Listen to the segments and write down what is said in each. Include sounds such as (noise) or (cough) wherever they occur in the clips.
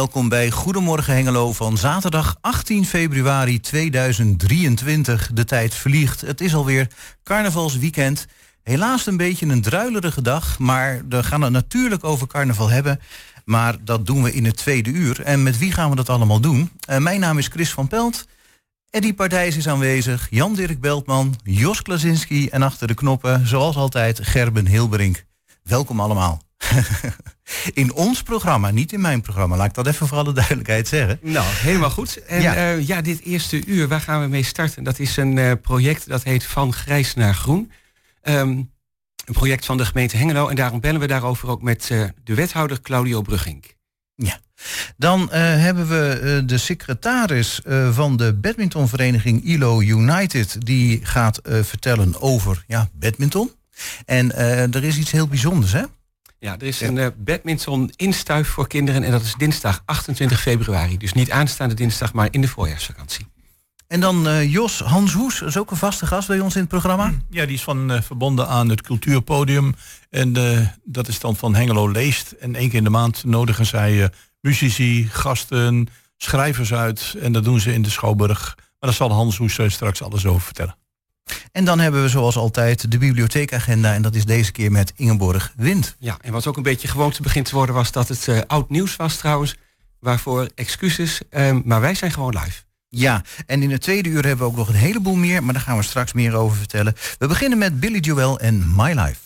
Welkom bij Goedemorgen Hengelo van zaterdag 18 februari 2023. De tijd vliegt. Het is alweer carnavalsweekend. Helaas een beetje een druilerige dag, maar we gaan het natuurlijk over carnaval hebben. Maar dat doen we in het tweede uur. En met wie gaan we dat allemaal doen? Uh, mijn naam is Chris van Pelt. Eddie Partijs is aanwezig, Jan-Dirk Beltman, Jos Klasinski en achter de knoppen, zoals altijd, Gerben Hilberink. Welkom allemaal. (laughs) in ons programma, niet in mijn programma. Laat ik dat even voor alle duidelijkheid zeggen. Nou, helemaal goed. En ja, uh, ja dit eerste uur, waar gaan we mee starten? Dat is een uh, project dat heet Van Grijs naar Groen. Um, een project van de gemeente Hengelo. En daarom bellen we daarover ook met uh, de wethouder Claudio Brugging. Ja. Dan uh, hebben we uh, de secretaris uh, van de badmintonvereniging ILO United. Die gaat vertellen over ja, badminton. En er is iets heel bijzonders, hè? Ja, er is een badminton instuif voor kinderen. En dat is dinsdag 28 februari. Dus niet aanstaande dinsdag, maar in de voorjaarsvakantie. En dan uh, Jos Hanshoes, is ook een vaste gast bij ons in het programma. Ja, die is van, uh, verbonden aan het cultuurpodium. En uh, dat is dan van Hengelo Leest. En één keer in de maand nodigen zij muzici, gasten, schrijvers uit. En dat doen ze in de Schouwburg. Maar daar zal Hans Hoes straks alles over vertellen. En dan hebben we zoals altijd de bibliotheekagenda. En dat is deze keer met Ingeborg Wind. Ja, en wat ook een beetje gewoonte begint te worden... was dat het oud nieuws was trouwens. Waarvoor excuses. Ehm, maar wij zijn gewoon live. Ja, en in het tweede uur hebben we ook nog een heleboel meer, maar daar gaan we straks meer over vertellen. We beginnen met Billy Joel en My Life.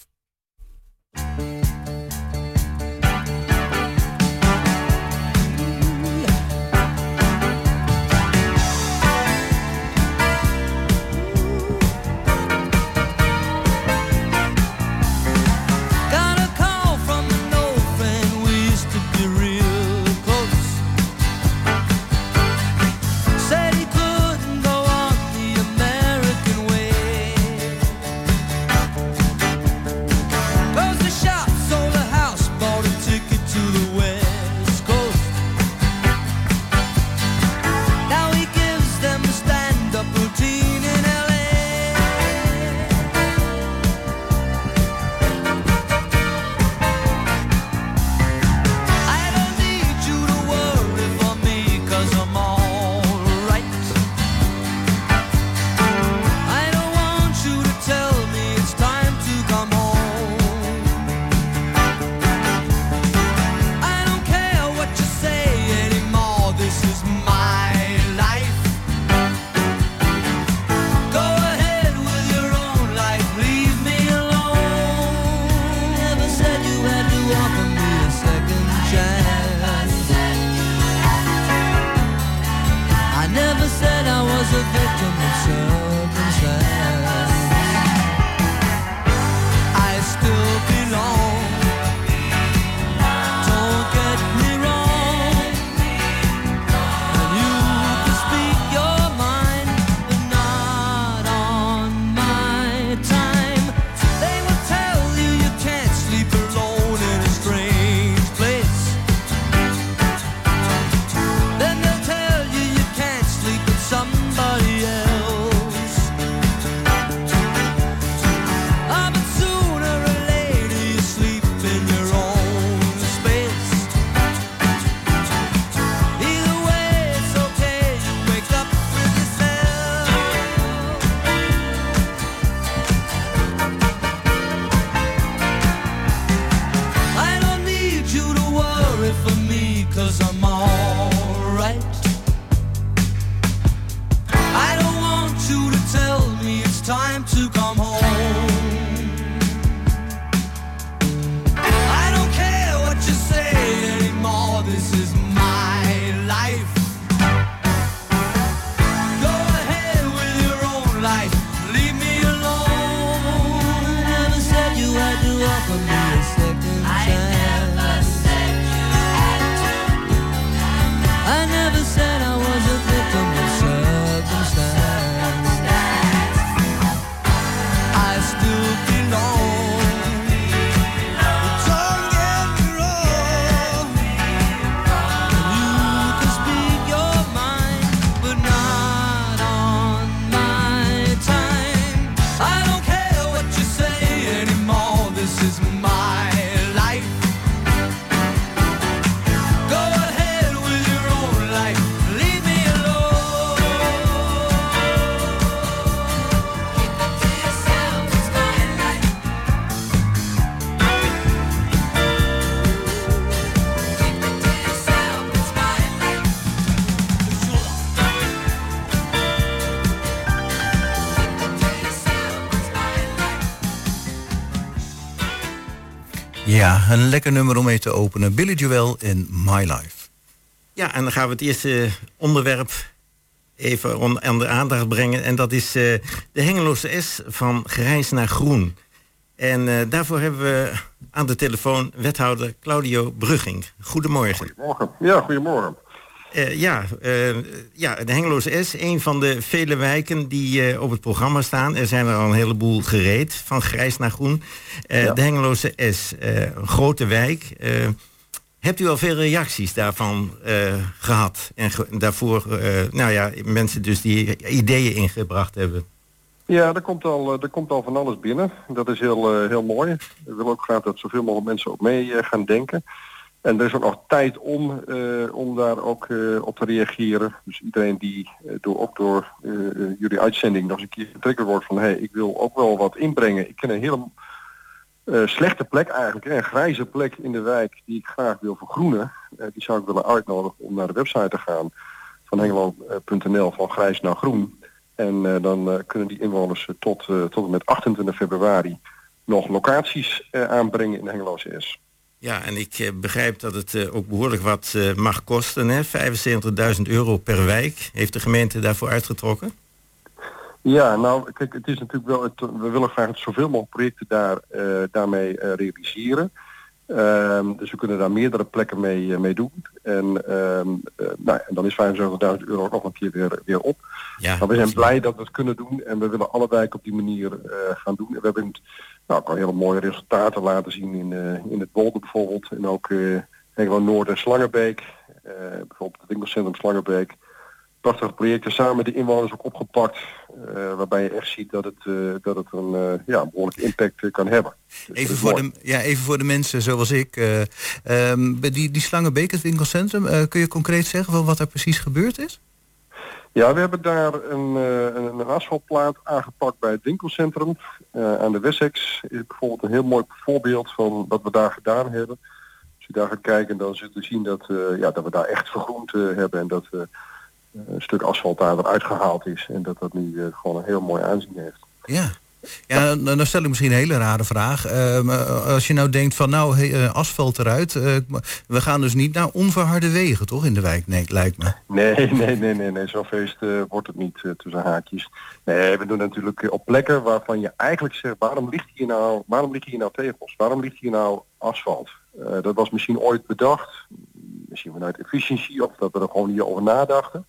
Ja, een lekker nummer om mee te openen. Billy Joel in My Life. Ja, en dan gaan we het eerste onderwerp even aan de aandacht brengen. En dat is uh, de Hengeloze S van grijs naar groen. En uh, daarvoor hebben we aan de telefoon wethouder Claudio Brugging. Goedemorgen. Goedemorgen. Ja, goedemorgen. Uh, ja, uh, ja, de Hengeloze S, een van de vele wijken die uh, op het programma staan. Er zijn er al een heleboel gereed, van grijs naar groen. Ja. De Hengeloze S, een grote wijk. hebt u al veel reacties daarvan gehad? En ge daarvoor, nou ja, mensen dus die ideeën ingebracht hebben? Ja, er komt al, er komt al van alles binnen. Dat is heel, heel mooi. Ik wil ook graag dat zoveel mogelijk mensen ook mee gaan denken. En er is ook nog tijd om, uh, om daar ook uh, op te reageren. Dus iedereen die uh, door, ook door jullie uitzending nog eens een keer getriggerd wordt van... hé, hey, ik wil ook wel wat inbrengen. Ik ken een hele slechte plek eigenlijk, een grijze plek in de wijk die ik graag wil vergroenen. die zou ik willen uitnodigen om naar de website te gaan van engeland.nl van grijs naar groen. En dan kunnen die inwoners tot, tot en met 28 februari nog locaties aanbrengen in Hengeloze S. Ja, en ik eh, begrijp dat het eh, ook behoorlijk wat eh, mag kosten. Hè? 75.000 euro per wijk heeft de gemeente daarvoor uitgetrokken. Ja, nou, kijk, het is natuurlijk wel, we willen graag zoveel mogelijk projecten daar, daarmee realiseren. Um, dus we kunnen daar meerdere plekken mee, mee doen. En, um, nou, en dan is 75.000 euro nog een keer weer, weer op. Ja, maar we zijn blij dat we het kunnen doen en we willen alle wijken op die manier gaan doen. En we hebben nou, kan hele mooie resultaten laten zien in, uh, in het Bolde bijvoorbeeld. En ook uh, gewoon Noord- en Slangenbeek. Uh, bijvoorbeeld het winkelcentrum Slangenbeek. Prachtige projecten samen met de inwoners ook opgepakt. waarbij je echt ziet dat het, dat het een ja, behoorlijke impact kan hebben. Dus even, voor de, ja, even voor de mensen zoals ik. Um, die, die Slangenbeek, het winkelcentrum. kun je concreet zeggen wat er precies gebeurd is? Ja, we hebben daar een, uh, een asfaltplaat aangepakt bij het winkelcentrum. Uh, aan de Wessex is bijvoorbeeld een heel mooi voorbeeld van wat we daar gedaan hebben. Als je daar gaat kijken, dan zult u zien dat, uh, ja, dat we daar echt vergroend hebben en dat een stuk asfalt daar eruit gehaald is. En dat dat nu gewoon een heel mooi aanzien heeft. Ja, ja, dan stel ik misschien een hele rare vraag. Uh, als je nou denkt van nou, asfalt eruit. Uh, we gaan dus niet naar onverharde wegen, toch, in de wijk? Nee, lijkt me. Nee, (laughs) nee, nee, nee, nee. zo'n feest uh, wordt het niet tussen haakjes. Nee, we doen natuurlijk op plekken waarvan je eigenlijk zegt, waarom ligt hier nou, waarom ligt hier nou tegels? Waarom ligt hier nou asfalt? dat was misschien ooit bedacht, misschien vanuit efficiëntie of dat we er gewoon niet over nadachten.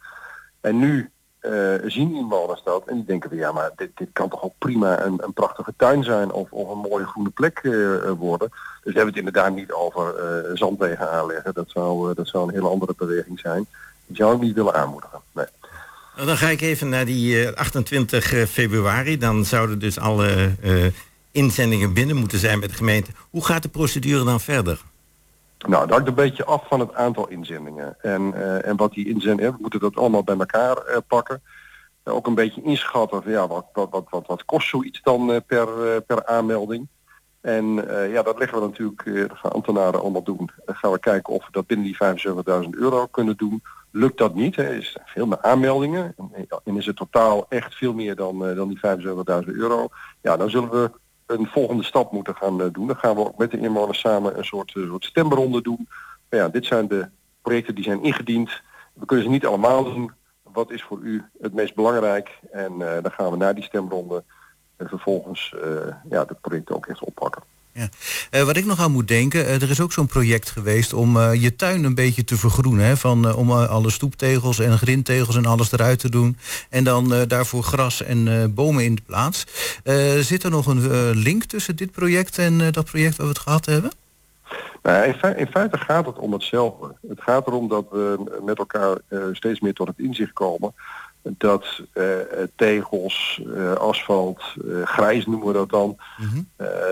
En nu uh, zien inwoners dat en die denken van ja, maar dit, dit kan toch ook prima een, een prachtige tuin zijn of, of een mooie groene plek uh, worden. Dus we hebben het inderdaad niet over uh, zandwegen aanleggen. Dat zou, dat zou een hele andere beweging zijn. Die zou ik niet willen aanmoedigen. Nee. Nou, dan ga ik even naar die 28 februari. Dan zouden dus alle inzendingen binnen moeten zijn met de gemeente. Hoe gaat de procedure dan verder? Nou, dat hangt een beetje af van het aantal inzendingen. En, uh, en wat die inzendingen, we moeten dat allemaal bij elkaar uh, pakken. Uh, ook een beetje inschatten van ja, wat, wat, wat, wat, kost zoiets dan per, per aanmelding. En ja, dat leggen we natuurlijk, dat ambtenaren allemaal doen. Dan gaan we kijken of we dat binnen die 75.000 euro kunnen doen. Lukt dat niet, er is veel meer aanmeldingen. En is het totaal echt veel meer dan, dan die 75.000 euro. Ja, dan zullen we een volgende stap moeten gaan eh, doen. Dan gaan we ook met de inwoners samen een soort, uh, soort stemronde doen. Ja, dit zijn de projecten die zijn ingediend. We kunnen ze niet allemaal doen. Wat is voor u het meest belangrijk? En uh, dan gaan we naar die stemronde en vervolgens ja, de projecten ook echt oppakken. Ja. Uh, wat ik nog aan moet denken, uh, er is ook zo'n project geweest om uh, je tuin een beetje te vergroenen. Hè, van, om alle stoeptegels en grindtegels en alles eruit te doen. En dan daarvoor gras en bomen in de plaats. zit er nog een link tussen dit project en dat project waar we het gehad hebben? Nou, in, in, feite gaat het om hetzelfde. Het gaat erom dat we met elkaar steeds meer tot het inzicht komen dat uh, tegels, uh, asfalt, uh, grijs noemen we dat dan, mm -hmm.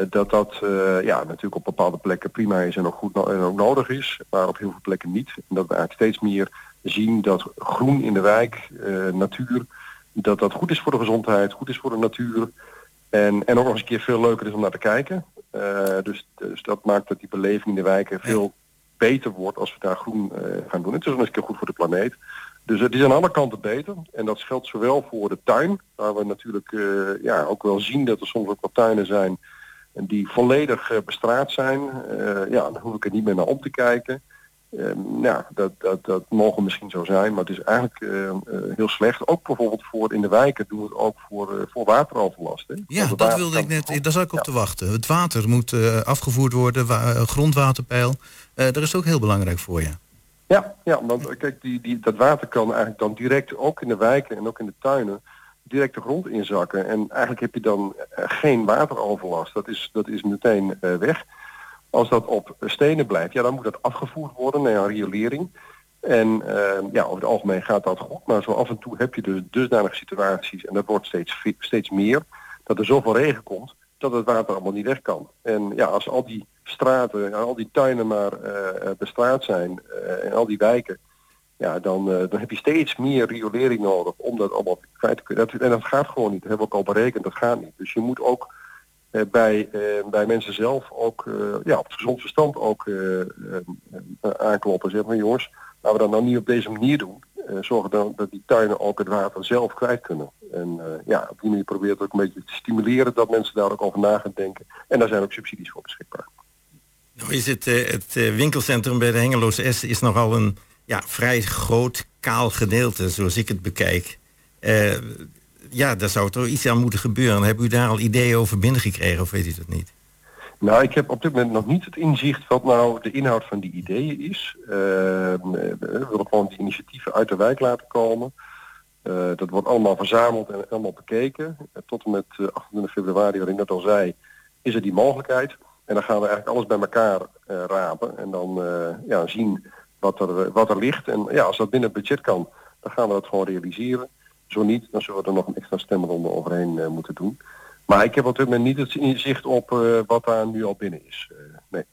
dat dat ja, natuurlijk op bepaalde plekken prima is en ook goed no en ook nodig is, maar op heel veel plekken niet. En dat we eigenlijk steeds meer zien dat groen in de wijk, natuur, dat dat goed is voor de gezondheid, goed is voor de natuur en, en ook nog eens een keer veel leuker is om naar te kijken. dus, dus dat maakt dat die beleving in de wijken veel beter wordt als we daar groen gaan doen. Het is nog eens een keer goed voor de planeet. Dus het is aan alle kanten beter. En dat geldt zowel voor de tuin, waar we natuurlijk uh, ja, ook wel zien dat er soms ook wat tuinen zijn en die volledig bestraat zijn, ja, dan hoef ik er niet meer naar om te kijken. Ehm, nou, dat, dat, dat mogen misschien zo zijn, maar het is eigenlijk heel slecht. Ook bijvoorbeeld voor in de wijken doen we het ook voor, voor wateroverlast. Hè? Ja, dat wilde ik net, daar zat ik op te wachten. Het water moet afgevoerd worden, grondwaterpeil. dat is ook heel belangrijk voor je. Ja, ja want kijk, die, die, dat water kan eigenlijk dan direct ook in de wijken en ook in de tuinen direct de grond inzakken. En eigenlijk heb je dan eh, geen wateroverlast. Dat is, dat is meteen uh, weg. Als dat op stenen blijft, ja, dan moet dat afgevoerd worden naar riolering. En ja, over het algemeen gaat dat goed. Maar zo af en toe heb je dus dusdanige situaties, en dat wordt steeds, steeds meer, dat er zoveel regen komt, dat het water allemaal niet weg kan. En ja, als al die straten en al die tuinen maar uh, bestraat zijn uh, en al die wijken, ja, dan, dan heb je steeds meer riolering nodig om dat allemaal kwijt te kunnen. en dat gaat gewoon niet. Dat hebben we ook al berekend, dat gaat niet. Dus je moet ook bij, bij mensen zelf ook ja, op het gezond verstand ook aankloppen. Zeg maar jongens, laten we dat nou niet op deze manier doen. zorgen dan dat die tuinen ook het water zelf kwijt kunnen. En ja, op die manier probeert ook een beetje te stimuleren dat mensen daar ook over na gaan denken. En daar zijn ook subsidies voor beschikbaar. Nou is het, uh, het uh, winkelcentrum bij de Hengeloze S is nogal een ja, vrij groot kaal gedeelte, zoals ik het bekijk. Uh, ja, daar zou toch iets aan moeten gebeuren. Hebben u daar al ideeën over binnengekregen of weet u dat niet? Nou, ik heb op dit moment nog niet het inzicht wat nou de inhoud van die ideeën is. we willen gewoon die initiatieven uit de wijk laten komen. dat wordt allemaal verzameld en allemaal bekeken. tot en met 28 februari, wat ik net al zei, is er die mogelijkheid. En dan gaan we eigenlijk alles bij elkaar uh, rapen en dan uh, ja, zien wat er, wat er ligt. En ja, als dat binnen het budget kan, dan gaan we dat gewoon realiseren. Zo niet, dan zullen we er nog een extra stemronde overheen moeten doen. Maar ik heb op dit moment niet het inzicht op wat daar nu al binnen is. nee.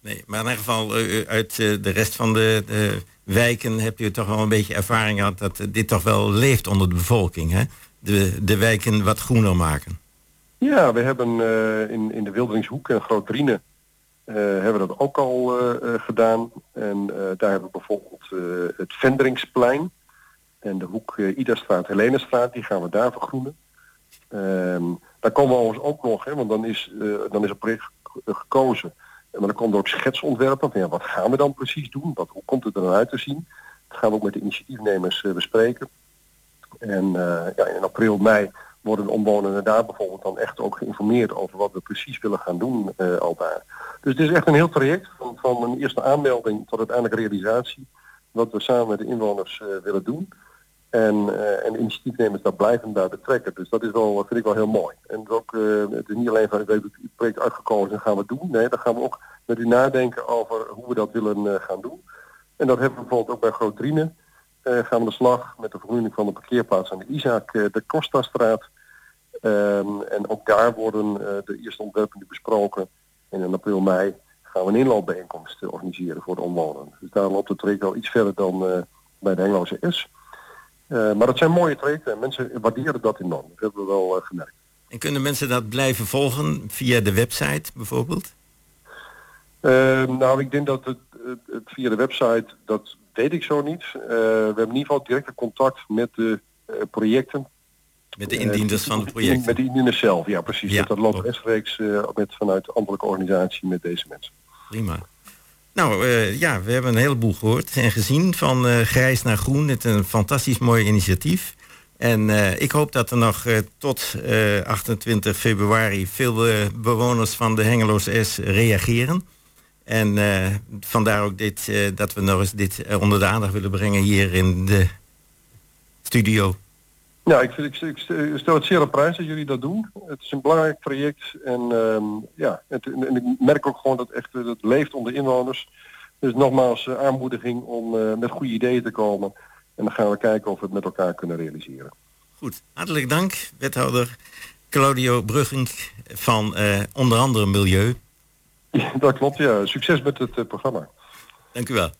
Nee, maar in ieder geval uit de rest van de, de, wijken heb je toch wel een beetje ervaring gehad dat dit toch wel leeft onder de bevolking. Hè? De, de wijken wat groener maken. Ja, we hebben uh, in, in de Wilderingshoek en Groot Driene uh, hebben we dat ook al uh, gedaan. En daar hebben we bijvoorbeeld het Venderingsplein en de hoek Idastraat, Helenestraat, die gaan we daar vergroenen. Ehm, daar komen we overigens ook nog, hè, want dan is, dan is een project gekozen. Maar dan komt er ook schetsontwerpen van ja, wat gaan we dan precies doen? Wat, hoe komt het er dan uit te zien? Dat gaan we ook met de initiatiefnemers bespreken. En ja, in april, mei worden de omwonenden daar bijvoorbeeld dan echt ook geïnformeerd over wat we precies willen gaan doen uh, al daar. Dus het is echt een heel traject van, van een eerste aanmelding tot uiteindelijk realisatie, wat we samen met de inwoners uh, willen doen. En, uh, en initiatiefnemers daar blijven bij betrekken. Dus dat is wel, vind ik wel heel mooi. En ook, het is niet alleen van, ik weet het project uitgekozen en gaan we doen. Nee, dan gaan we ook met u nadenken over hoe we dat willen gaan doen. En dat hebben we bijvoorbeeld ook bij Groot Driene. Uh, gaan we de slag met de vergroening van de parkeerplaats aan de Isaac de Costa-straat. Um, en ook daar worden uh, de eerste ontwerpen besproken. En in april, mei gaan we een inloopbijeenkomst uh, organiseren voor de omwonenden. Dus daar loopt het traject al iets verder dan uh, bij de Engelse S. maar dat zijn mooie trajecten en mensen waarderen dat enorm. Dat hebben we wel gemerkt. En kunnen mensen dat blijven volgen via de website bijvoorbeeld? Ehm, nou, ik denk dat het, het, het, via de website, dat weet ik zo niet. we hebben in ieder geval directe contact met de projecten met de indieners van het project. Met de indieners zelf, ja precies. Ja, dat loopt rechtstreeks uh, met, vanuit ambtelijke organisatie met deze mensen. Prima. Nou uh, ja, we hebben een heleboel gehoord en gezien van grijs naar groen. Het is een fantastisch mooi initiatief. En ik hoop dat er nog tot 28 februari veel bewoners van de Hengeloze S reageren. En vandaar ook dit, dat we nog eens dit onder de aandacht willen brengen hier in de studio. Ja, ik, ik, ik, stel het zeer op prijs dat jullie dat doen. Het is een belangrijk project en um, ja, het, en ik merk ook gewoon dat echt het leeft onder inwoners. Dus nogmaals uh, aanmoediging om uh, met goede ideeën te komen. En dan gaan we kijken of we het met elkaar kunnen realiseren. Goed, hartelijk dank, wethouder Claudio Bruggen van uh, onder andere Milieu. Ja, (laughs) dat klopt, ja. Succes met het programma. Dank u wel.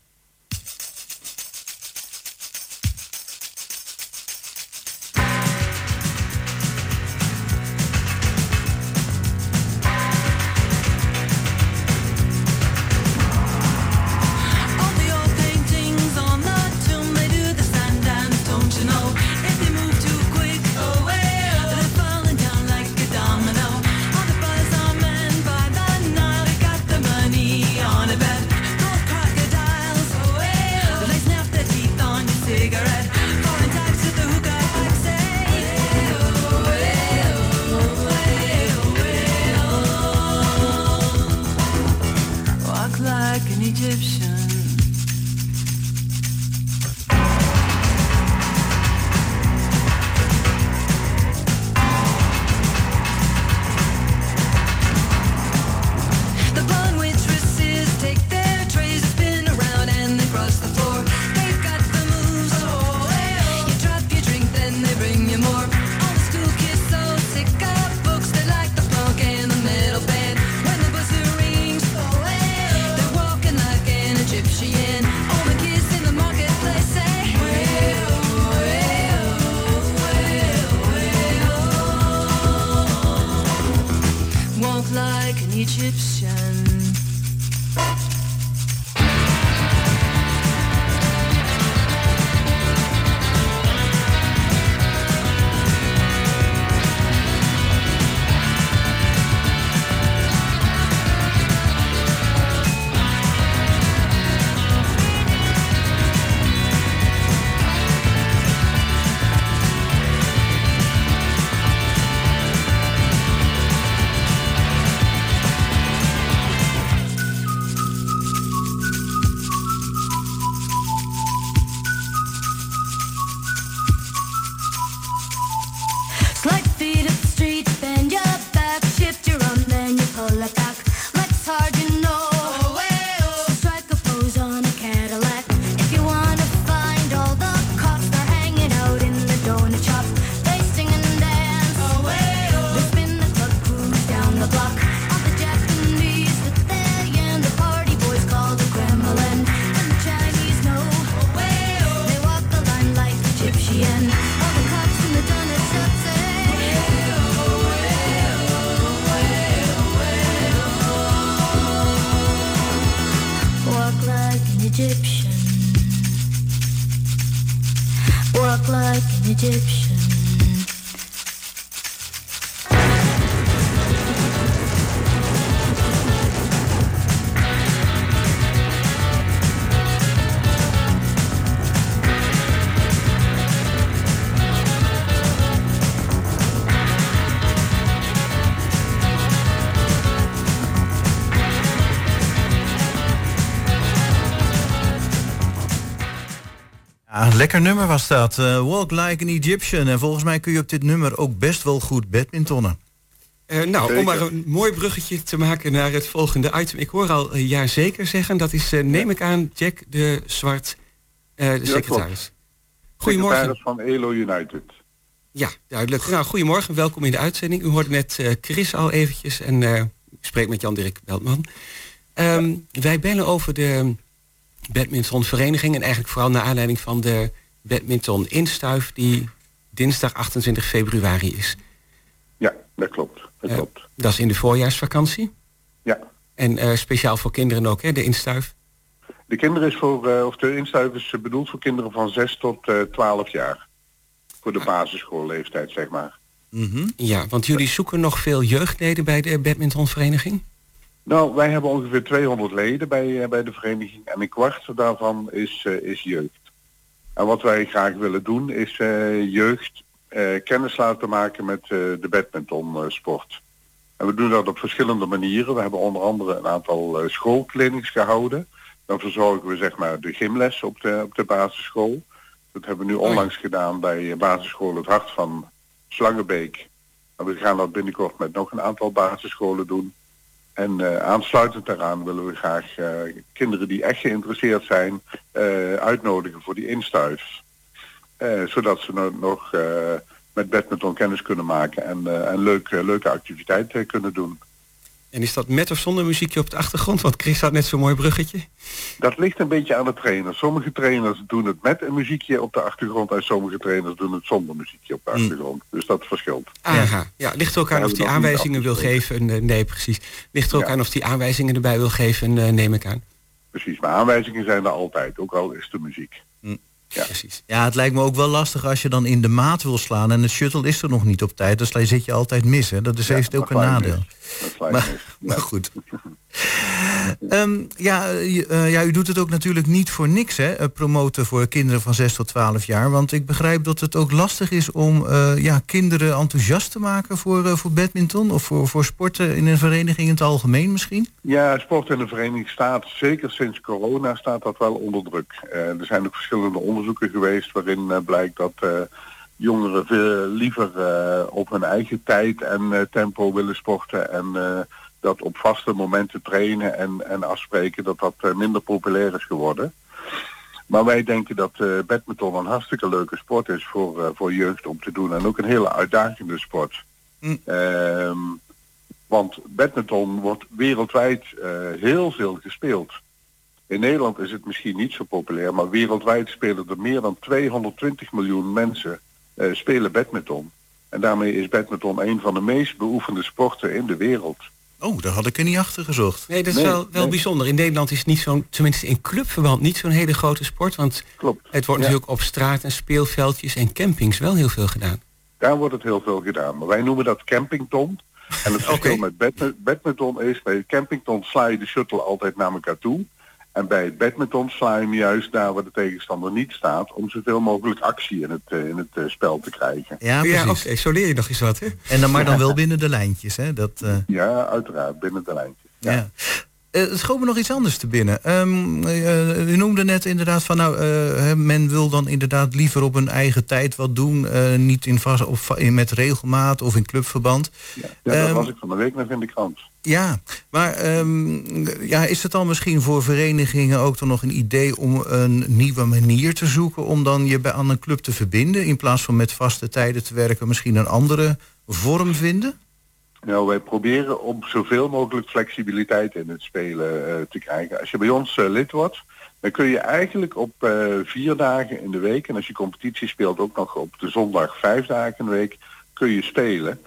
Egyptian. Walk like an Egyptian. Lekker nummer was dat. Uh, Walk Like an Egyptian. En volgens mij kun je op dit nummer ook best wel goed badmintonnen. Uh, nou, om maar een mooi bruggetje te maken naar het volgende item. Ik hoor al uh, ja zeker zeggen. Dat is, neem ik aan, Jack de Zwart, de secretaris. Goedemorgen. van ELO United. Ja, duidelijk. Nou, goedemorgen. Welkom in de uitzending. U hoorde net Chris al eventjes. En ik spreek met Jan-Dirk Beltman. Um, wij bellen over de badmintonvereniging. En eigenlijk vooral naar aanleiding van de badminton instuif die dinsdag 28 februari is. Ja, dat klopt. Dat, uh, klopt. dat is in de voorjaarsvakantie? Ja. En uh, speciaal voor kinderen ook, hè, de instuif? De kinderen is voor, uh, of de instuif is bedoeld voor kinderen van 6 tot 12 jaar. Voor de ah. basisschoolleeftijd, zeg maar. Mm -hmm. Ja, want jullie zoeken nog veel jeugdleden bij de badmintonvereniging? Nou, wij hebben ongeveer 200 leden bij, uh, bij de vereniging en een kwart daarvan is, uh, is jeugd. En wat wij graag willen doen is uh, jeugd kennis laten maken met de badmintonsport. en we doen dat op verschillende manieren. We hebben onder andere een aantal schoolclinics gehouden. Dan verzorgen we zeg maar de gymles op de, op de basisschool. Dat hebben we nu onlangs gedaan bij basisschool Het Hart van Slangenbeek. En we gaan dat binnenkort met nog een aantal basisscholen doen. En uh, aansluitend daaraan willen we graag uh, kinderen die echt geïnteresseerd zijn uh, uitnodigen voor die instuif. zodat ze nou nog met badminton kennis kunnen maken en, en leuk, leuke activiteiten kunnen doen. En is dat met of zonder muziekje op de achtergrond? Want Chris had net zo'n mooi bruggetje. Dat ligt een beetje aan de trainer. Sommige trainers doen het met een muziekje op de achtergrond... en sommige trainers doen het zonder muziekje op de mm. achtergrond. Dus dat verschilt. Aha. Ja, ligt er ook aan of die aanwijzingen wil geven? Eh, nee, precies. Ligt er ook aan of die aanwijzingen erbij wil geven, eh, neem ik aan. Precies, maar aanwijzingen zijn er altijd, ook al is de muziek. Ja. Precies. Ja, het lijkt me ook wel lastig als je dan in de maat wil slaan en het shuttle is er nog niet op tijd. Dus dan zit je altijd mis. Hè? Dat is ja, heeft ook een nadeel. Maar, maar, goed. (laughs) um, ja, uh, ja, u doet het ook natuurlijk niet voor niks, hè? Eh, promoten voor kinderen van 6 tot 12 jaar. Want ik begrijp dat het ook lastig is om uh, ja, kinderen enthousiast te maken voor, voor badminton of voor, voor sporten in een vereniging in het algemeen misschien? Ja, sport in de vereniging staat, zeker sinds corona, staat dat wel onder druk. er zijn ook verschillende onderzoeken geweest waarin blijkt dat jongeren veel liever op hun eigen tijd en tempo willen sporten en dat op vaste momenten trainen en, en afspreken, dat dat uh, minder populair is geworden. Maar wij denken dat uh, badminton een hartstikke leuke sport is voor, uh, voor jeugd om te doen. En ook een hele uitdagende sport. Mm. Um, want badminton wordt wereldwijd heel veel gespeeld. In Nederland is het misschien niet zo populair, maar wereldwijd spelen er meer dan 220 miljoen mensen spelen badminton. En daarmee is badminton een van de meest beoefende sporten in de wereld. Oh, daar had ik er niet achter gezocht. Nee, dat is wel, wel bijzonder. In Nederland is het niet zo'n, tenminste in clubverband, niet zo'n hele grote sport. Want Klopt. het wordt natuurlijk op straat en speelveldjes en campings wel heel veel gedaan. Daar wordt het heel veel gedaan. Maar wij noemen dat campington. En het verschil met badmi- badminton is, bij campington sla je de shuttle altijd naar elkaar toe. En bij het badminton sla je hem juist daar waar de tegenstander niet staat, om zoveel mogelijk actie in het, eh, in het eh, spel te krijgen. Ja, Ja, precies. oké, zo leer je nog eens wat, hè? En dan maar dan (laughs) wel binnen de lijntjes, hè? Dat, eh, Ja, uiteraard, binnen de lijntjes. Ja. ja. Eh, het schoot me nog iets anders te binnen. Ehm, eh, u noemde net inderdaad van nou, eh, men wil dan inderdaad liever op een eigen tijd wat doen, niet in vast of in- met regelmaat of in clubverband. Ja, ja, dat Ehm, was ik van de week nog in de krant. Ja, maar ehm, ja, is het dan misschien voor verenigingen ook dan nog een idee om een nieuwe manier te zoeken om dan je bij aan een club te verbinden in plaats van met vaste tijden te werken, misschien een andere vorm vinden? Nou, wij proberen om zoveel mogelijk flexibiliteit in het spelen eh, te krijgen. Als je bij ons eh, lid wordt, dan kun je eigenlijk op eh, vier dagen in de week, en als je competitie speelt ook nog op de zondag vijf dagen in de week, kun je spelen.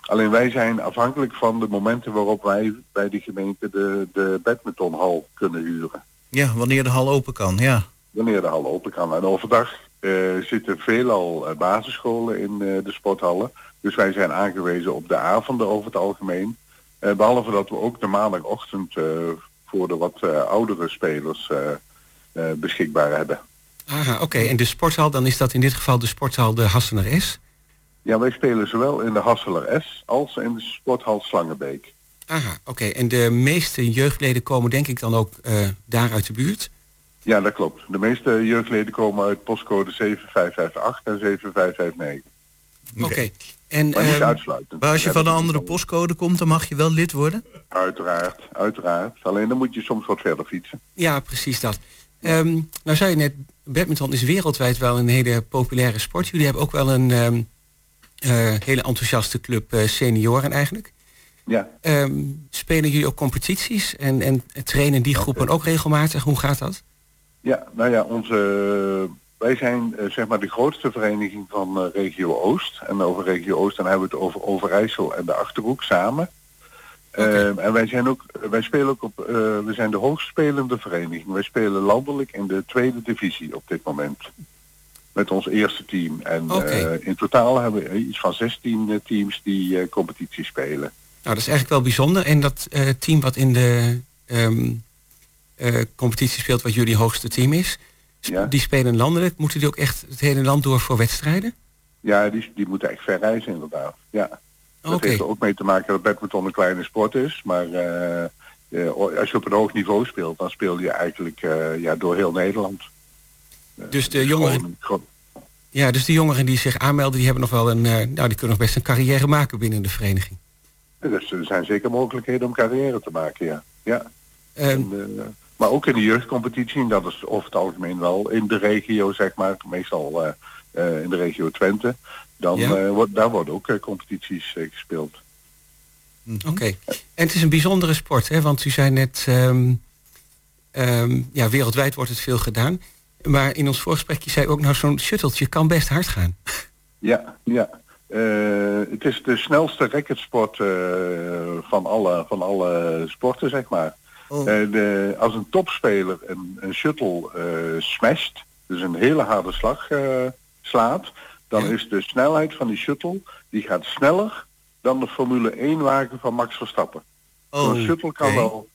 Alleen wij zijn afhankelijk van de momenten waarop wij bij de gemeente de, de badmintonhal kunnen huren. Ja, wanneer de hal open kan, ja. Wanneer de hal open kan. En overdag eh, zitten veelal basisscholen in de sporthallen. Dus wij zijn aangewezen op de avonden over het algemeen. Eh, behalve dat we ook de maandagochtend eh, voor de wat eh, oudere spelers beschikbaar hebben. Aha, oké. En de sporthal, dan is dat in dit geval de sporthal de Hassener S. Ja, wij spelen zowel in de Hasseler S als in de sporthal Slangenbeek. Aha, oké. En de meeste jeugdleden komen denk ik dan ook daar uit de buurt? Ja, dat klopt. De meeste jeugdleden komen uit postcode 7558 en 7559. Oké. En Maar niet ehm, uitsluitend. Maar als je van een andere postcode komt, dan mag je wel lid worden? Uiteraard, uiteraard. Alleen dan moet je soms wat verder fietsen. ja, precies dat. Ehm, nou zei je net, badminton is wereldwijd wel een hele populaire sport. Jullie hebben ook wel een ehm, eh, hele enthousiaste club eh, senioren eigenlijk. Ja, Ehm, spelen jullie ook competities en, en trainen die groepen ook regelmatig? Hoe gaat dat? ja nou ja, onze, wij zijn eh, zeg maar de grootste vereniging van eh, regio Oost. En over regio Oost dan hebben we het over Overijssel en de Achterhoek samen. Ehm, en wij zijn ook, wij spelen ook op, eh, we zijn de hoogst spelende vereniging. Wij spelen landelijk in de tweede divisie op dit moment. Met ons eerste team. En in totaal hebben we iets van 16 eh, teams die competitie spelen. Nou, dat is eigenlijk wel bijzonder. En dat team wat in de ehm, eh, competitie speelt, wat jullie hoogste team is, Ja. die spelen landelijk. Moeten die ook echt het hele land door voor wedstrijden? Ja, die, die moeten echt ver reizen inderdaad. Ja. Dat heeft er ook mee te maken dat badminton een kleine sport is. Maar eh, eh, als je op een hoog niveau speelt, dan speel je eigenlijk eh, ja, door heel Nederland. Dus de jongeren, ja, dus de jongeren die zich aanmelden, die hebben nog wel een, nou, die kunnen nog best een carrière maken binnen de vereniging. Dus er zijn zeker mogelijkheden om carrière te maken, ja. ja. Ehm, En, eh, maar ook in de jeugdcompetitie, en dat is over het algemeen wel in de regio, zeg maar, meestal eh, eh, in de regio Twente. Dan Ja. eh, wordt, daar worden ook eh, competities gespeeld. Oké. En het is een bijzondere sport, hè? want u zei net, ehm, ehm, ja, wereldwijd wordt het veel gedaan. Maar in ons voorgesprekje zei u ook, nou, zo'n shutteltje kan best hard gaan. (laughs) Ja, ja. Eh, het is de snelste racketsport eh, van, alle, van alle sporten, zeg maar. Oh. Eh, de, als een topspeler een, een shuttle eh smasht, dus een hele harde slag eh, slaat, dan Ja. is de snelheid van die shuttle, die gaat sneller dan de Formule 1 wagen van Max Verstappen. Zo'n shuttle kan wel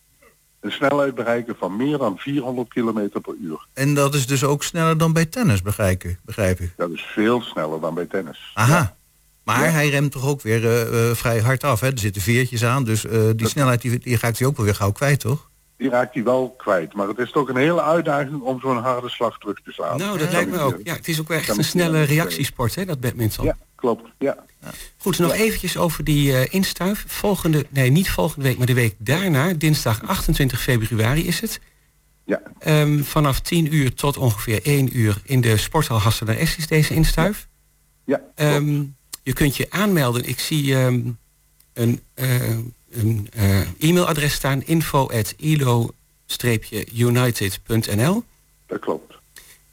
een snelheid bereiken van meer dan 400 km per uur. En dat is dus ook sneller dan bij tennis, begrijp ik. Begrijp ik. Dat is veel sneller dan bij tennis. Aha. Maar Ja. hij remt toch ook weer eh, eh, vrij hard af. Hè? Er zitten veertjes aan, dus eh, die Dat- snelheid die, die raakt hij ook wel weer gauw kwijt, toch? die raakt hij wel kwijt. Maar het is toch een hele uitdaging om zo'n harde slag terug te slaan. Nou, dat Ja, lijkt me ook. Ja, het is ook wel echt een snelle reactiesport, hè, dat badminton. Ja, klopt. Ja. Goed, nog eventjes over die instuif. Volgende, nee, niet volgende week, maar de week daarna, dinsdag 28 februari is het. Ja. Ehm, vanaf 10 uur tot ongeveer 1 uur in de sporthal Hasseler S is deze instuif. Ja, klopt. Je kunt je aanmelden. Ik zie ehm, een, eh, een eh, e-mailadres staan, info unitednl dat klopt.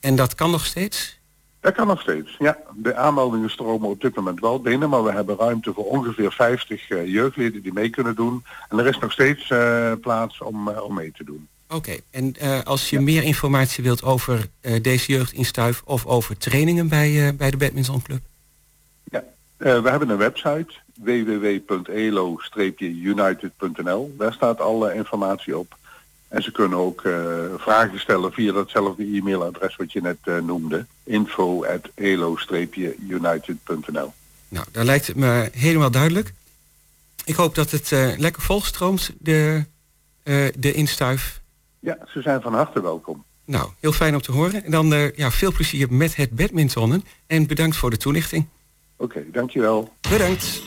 En dat kan nog steeds? Dat kan nog steeds, ja. De aanmeldingen stromen op dit moment wel binnen, maar we hebben ruimte voor ongeveer 50 uh, jeugdleden die mee kunnen doen. En er is nog steeds uh, plaats om, uh, om mee te doen. Oké, en als je ja. meer informatie wilt over deze jeugdinstuif of over trainingen bij, bij de badmintonclub? Ja, we hebben een website www.elo-united.nl. Daar staat alle informatie op. En ze kunnen ook uh, vragen stellen via datzelfde e-mailadres wat je net uh, noemde. info at elo-united.nl Nou, daar lijkt het me helemaal duidelijk. Ik hoop dat het lekker volstroomt, de, de instuif. Ja, ze zijn van harte welkom. Nou, heel fijn om te horen. En dan ja, veel plezier met het badmintonnen. En bedankt voor de toelichting. Oké, dankjewel. Bedankt.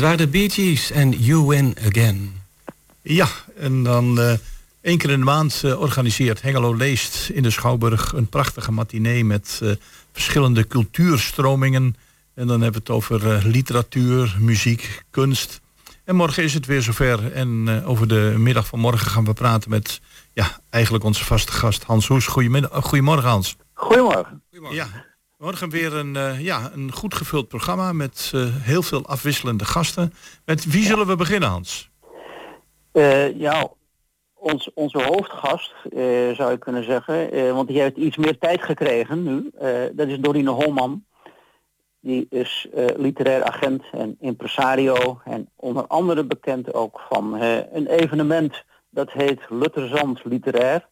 Dat waren de Bee Gees en You Win Again. Ja, en dan uh, één keer in de maand uh, organiseert Hengelo Leest in de Schouwburg een prachtige matinee met uh, verschillende cultuurstromingen. En dan hebben we het over literatuur, muziek, kunst. En morgen is het weer zover. En over de middag van morgen gaan we praten met ja, eigenlijk onze vaste gast Hans Hoes. Goedemiddag, goedemorgen Hans. Goedemorgen. Ja, morgen weer een, ja, een goed gevuld programma met heel veel afwisselende gasten. Met wie zullen we beginnen, Hans? ja, ons, onze hoofdgast, zou je kunnen zeggen, want die heeft iets meer tijd gekregen nu. dat is Dorine Holman. Die is uh, literair agent en impresario en onder andere bekend ook van uh, een evenement dat heet Lutterzand Literair.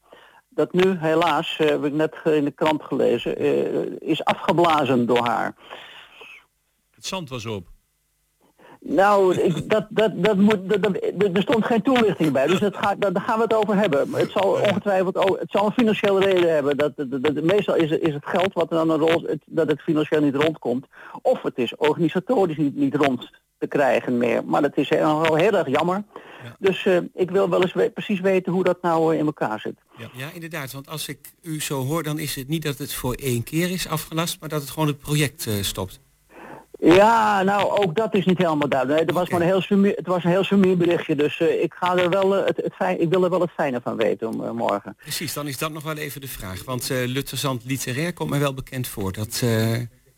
Dat nu helaas, uh, heb ik net in de krant gelezen, is afgeblazen door haar. Het zand was op. Nou, (laughs) ik, dat, dat, dat moet, dat, er stond geen toelichting bij, dus dat ga, daar gaan we het over hebben. Het zal ongetwijfeld ook, het zal een financiële reden hebben. Dat, dat, dat, meestal is, is het geld wat dan een rol, het, dat het financieel niet rondkomt. Of het is organisatorisch niet, niet rond te krijgen meer. Maar dat is wel heel erg jammer. Ja. Dus uh, ik wil wel eens we precies weten hoe dat nou uh, in elkaar zit. Ja. ja, inderdaad. Want als ik u zo hoor, dan is het niet dat het voor één keer is afgelast, maar dat het gewoon het project uh, stopt. Ja, nou ook dat is niet helemaal duidelijk. Nee, was maar een heel sumier, het was een heel sumier berichtje, dus ik, ga er wel, het, het fijn, ik wil er wel het fijne van weten om morgen. Precies, dan is dat nog wel even de vraag. Want Lutterzand literair komt mij wel bekend voor. Dat,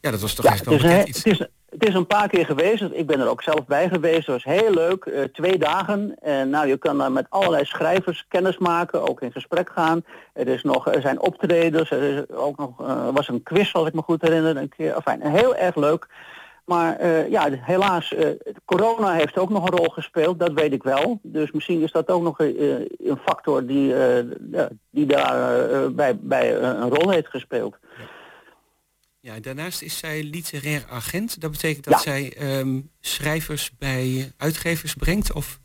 ja, dat was toch ja, echt wel bekend een, iets. Het is, het is een paar keer geweest, ik ben er ook zelf bij geweest. Het was heel leuk, twee dagen. En nou, je kan daar met allerlei schrijvers kennis maken, ook in gesprek gaan. Er, is nog, er zijn optredens, er is ook nog, was een quiz als ik me goed herinner. Een keer, enfin, heel erg leuk. Maar uh, ja, helaas, uh, corona heeft ook nog een rol gespeeld, dat weet ik wel. Dus misschien is dat ook nog uh, een factor die, die daar bij, bij een rol heeft gespeeld. Ja. Ja, daarnaast is zij literair agent. Dat betekent dat ja. zij um, schrijvers bij uitgevers brengt? Of?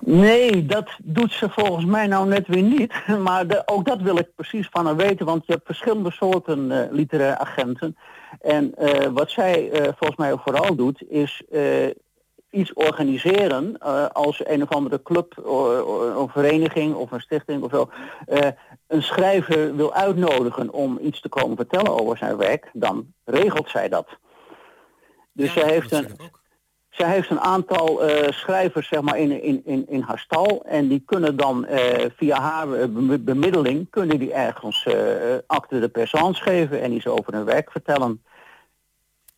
Nee, dat doet ze volgens mij nou net weer niet. (laughs) Maar de, ook dat wil ik precies van haar weten, want je hebt verschillende soorten uh, literaire agenten. En uh, wat zij uh, volgens mij vooral doet, is iets organiseren als een of andere club of vereniging of een stichting of zo een schrijver wil uitnodigen om iets te komen vertellen over zijn werk, dan regelt zij dat. Dus ja, zij heeft een. Zij heeft een aantal uh, schrijvers zeg maar, in, in, in, in haar stal. En die kunnen dan uh, via haar bemiddeling... kunnen die ergens uh, acte de présence geven... en iets over hun werk vertellen.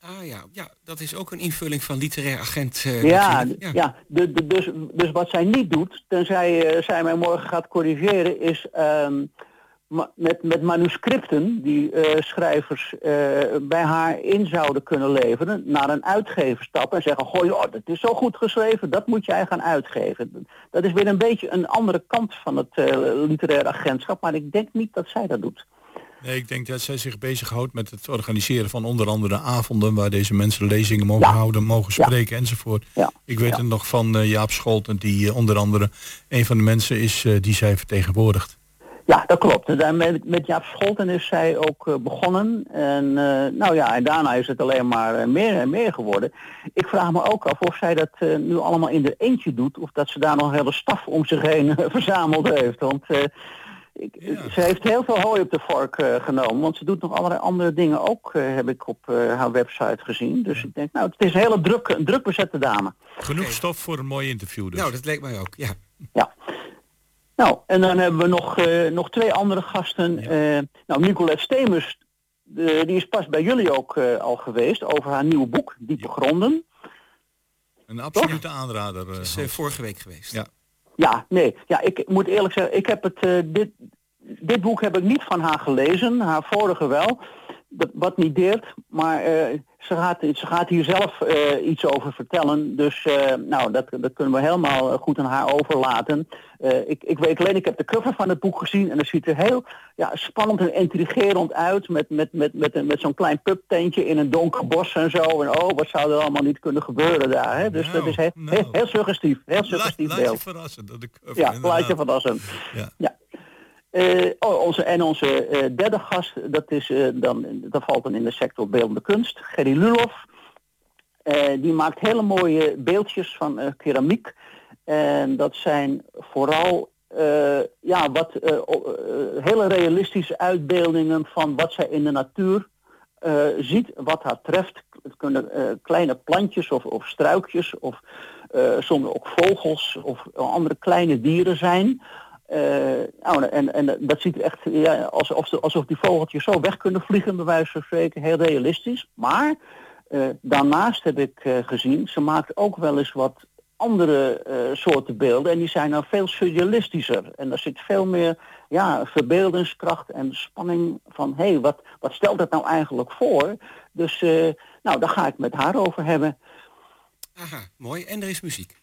Ah ja, ja, dat is ook een invulling van literair agent. ja, ja. ja de, de, dus, dus wat zij niet doet... tenzij zij mij morgen gaat corrigeren... is um, met, met manuscripten die uh, schrijvers uh, bij haar in zouden kunnen leveren, naar een uitgever stappen en zeggen, goh joh, dat is zo goed geschreven, dat moet jij gaan uitgeven. Dat is weer een beetje een andere kant van het uh, literaire agentschap, maar ik denk niet dat zij dat doet. Nee, ik denk dat zij zich bezighoudt met het organiseren van onder andere avonden waar deze mensen lezingen mogen ja. houden, mogen spreken ja. enzovoort. Ja. Ik weet het nog van Jaap Scholten, die onder andere een van de mensen is die zij vertegenwoordigt. Ja, dat klopt. Met, met Jaap Scholten is zij ook begonnen. En nou ja, en daarna is het alleen maar meer en meer geworden. Ik vraag me ook af of zij dat nu allemaal in de eentje doet. Of dat ze daar nog een hele staf om zich heen (laughs) verzameld heeft. Want ik, ja. ze heeft heel veel hooi op de vork genomen. Want ze doet nog allerlei andere dingen ook, heb ik op haar website gezien. Dus ik denk, nou, het is een hele druk, een druk bezette dame. Genoeg stof voor een mooi interview dus. Nou, dat leek mij ook, ja. Ja. Nou, en dan hebben we nog, uh, nog twee andere gasten. Ja. Uh, nou, Nicolette Stemers, de, die is pas bij jullie ook uh, al geweest over haar nieuwe boek, Diepe ja. Gronden. Een absolute Toch? aanrader. Dat is vorige week geweest. Ja. Ja, nee. Ja, ik moet eerlijk zeggen, ik heb het, dit, dit boek heb ik niet van haar gelezen, haar vorige wel wat niet deert, maar uh, ze, gaat, ze gaat hier zelf uh, iets over vertellen. Dus uh, nou, dat, dat kunnen we helemaal goed aan haar overlaten. ik, ik weet alleen, ik heb de cover van het boek gezien en het ziet er heel ja, spannend en intrigerend uit. Met, met, met, met, met zo'n klein pubtentje in een donker bos en zo. En oh, wat zou er allemaal niet kunnen gebeuren daar. Hè? Dus nou, dat is heel, nou. heel, heel, suggestief. Heel suggestief laat, beeld. Laat je verrassen. Dat de cover, ja, laat je verrassen. Ja. ja. Uh, oh, onze, en onze uh, derde gast, dat, is, uh, dan, dat valt dan in de sector beeldende kunst, Gerry Lulof. die maakt hele mooie beeldjes van keramiek. En dat zijn vooral ja, wat, hele realistische uitbeeldingen van wat zij in de natuur ziet, wat haar treft. Het kunnen kleine plantjes of, of struikjes of soms ook vogels of andere kleine dieren zijn. Nou, en, en dat ziet echt ja, alsof, alsof die vogeltjes zo weg kunnen vliegen, bij wijze van spreken, heel realistisch. Maar daarnaast heb ik gezien, ze maakt ook wel eens wat andere soorten beelden en die zijn nou veel surrealistischer. En daar zit veel meer ja, verbeeldingskracht en spanning van hé, hey, wat, wat stelt dat nou eigenlijk voor? Dus nou, daar ga ik met haar over hebben. Aha, mooi. En er is muziek.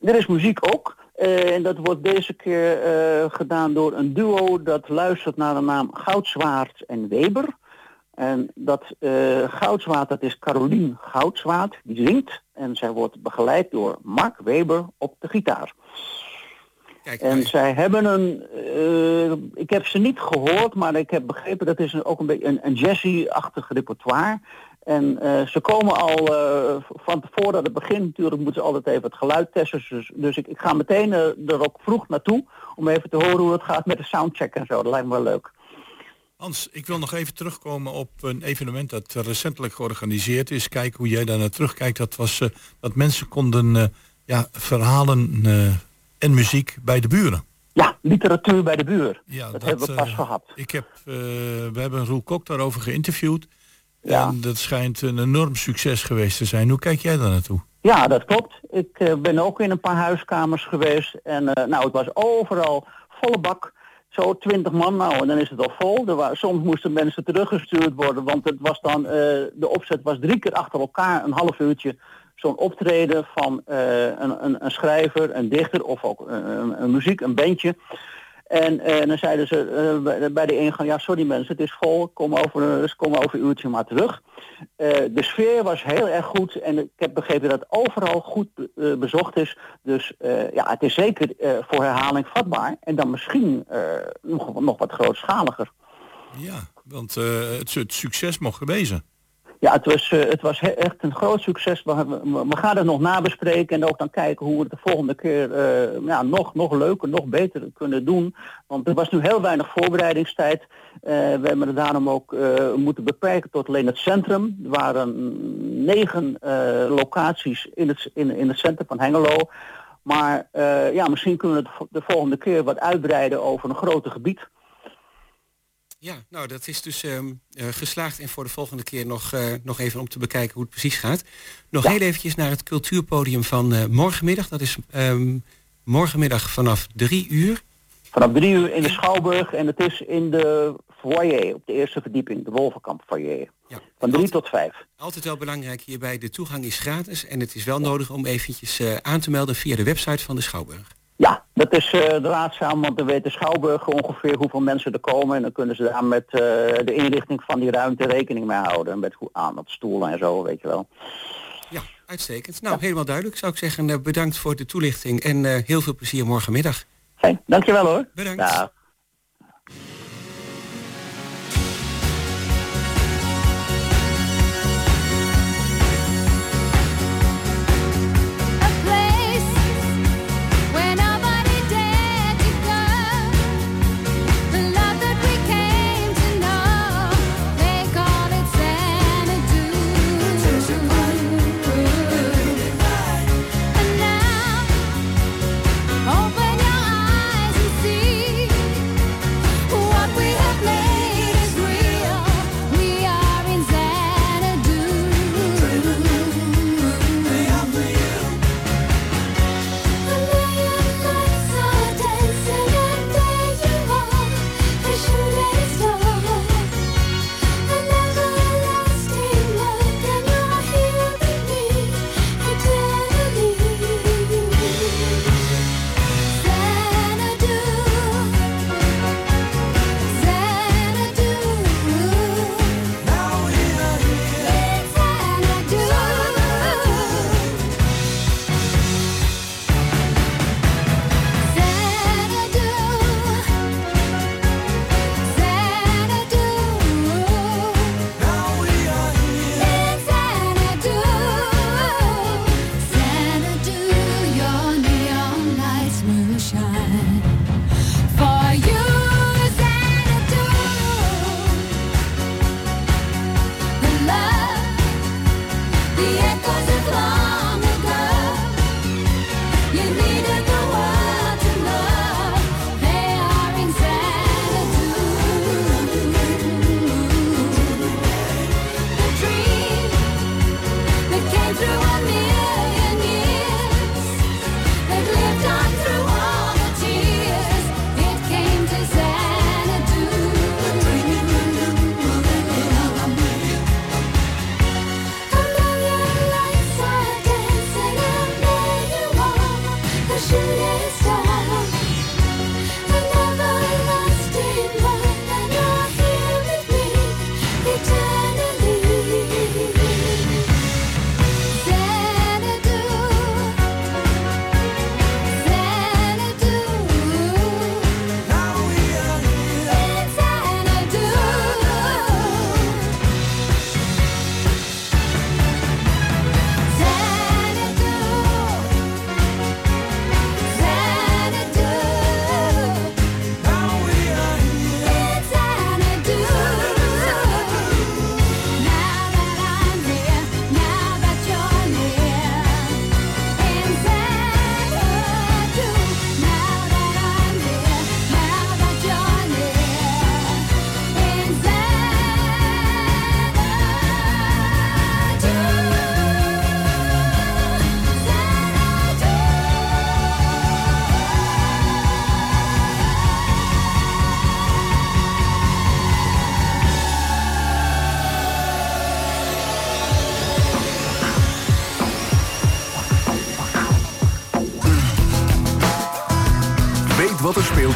Er is muziek ook. Uh, en dat wordt deze keer uh, gedaan door een duo dat luistert naar de naam Goudzwaard en Weber. En dat uh, Goudzwaard, dat is Carolien Goudzwaard, die zingt. En zij wordt begeleid door Mark Weber op de gitaar. Kijk, en zij hebben een, ik heb ze niet gehoord, maar ik heb begrepen dat is een, ook een beetje een, een jazzy-achtig repertoire. En uh, ze komen al uh, van voordat het begint natuurlijk moeten ze altijd even het geluid testen. Dus, dus ik, ik, ga meteen uh, er ook vroeg naartoe om even te horen hoe het gaat met de soundcheck en zo. Dat lijkt me wel leuk. Hans, ik wil nog even terugkomen op een evenement dat recentelijk georganiseerd is. Kijken hoe jij daar naar terugkijkt. Dat was dat mensen konden ja, verhalen en muziek bij de buren. Ja, literatuur bij de buur. Ja, dat, hebben we pas gehad. Ik heb, we hebben Roel Kok daarover geïnterviewd. Ja. En dat schijnt een enorm succes geweest te zijn. Hoe kijk jij daar naartoe? Ja, dat klopt. Ik uh, ben ook in een paar huiskamers geweest. En uh, nou, het was overal volle bak. Zo twintig man nou, en dan is het al vol. Er waren, soms moesten mensen teruggestuurd worden, want het was dan, uh, de opzet was drie keer achter elkaar, een half uurtje, zo'n optreden van een, een, een, schrijver, een dichter of ook een, een muziek, een bandje. En, eh, dan zeiden ze uh, bij de ingang, ja sorry mensen, het is vol, kom over, dus kom over een uurtje maar terug. Uh, de sfeer was heel erg goed en ik heb begrepen dat overal goed bezocht is. Dus ja, het is zeker voor herhaling vatbaar en dan misschien nog, nog wat grootschaliger. Ja, want het, het succes mocht gewezen. Ja, het was, uh, het was echt een groot succes. We, gaan het nog nabespreken en ook dan kijken hoe we het de volgende keer uh, ja, nog, nog leuker, nog beter kunnen doen. Want er was nu heel weinig voorbereidingstijd. Uh, we hebben het daarom ook moeten beperken tot alleen het centrum. Er waren negen locaties in het, in, in het centrum van Hengelo. Maar ja, misschien kunnen we het de volgende keer wat uitbreiden over een groter gebied. Ja, nou dat is dus uh, geslaagd en voor de volgende keer nog, uh, nog even om te bekijken hoe het precies gaat. Nog heel eventjes naar het cultuurpodium van uh, morgenmiddag. Dat is um, morgenmiddag vanaf drie uur. Vanaf drie uur in de Schouwburg en het is in de foyer, op de eerste verdieping, de Wolvenkamp foyer. Ja. Van drie tot vijf. Altijd wel belangrijk hierbij, de toegang is gratis en het is wel nodig om eventjes aan te melden via de website van de Schouwburg. Dat is uh, de raadzaam, want dan weet de Schouwburg ongeveer hoeveel mensen er komen. En dan kunnen ze daar met uh, de inrichting van die ruimte rekening mee houden. Met hoe aan op stoelen en zo, weet je wel. Ja, uitstekend. Nou, helemaal duidelijk zou ik zeggen. Uh, bedankt voor de toelichting en heel veel plezier morgenmiddag. Fijn, dankjewel hoor. Bedankt. Ja. You need a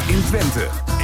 Twente.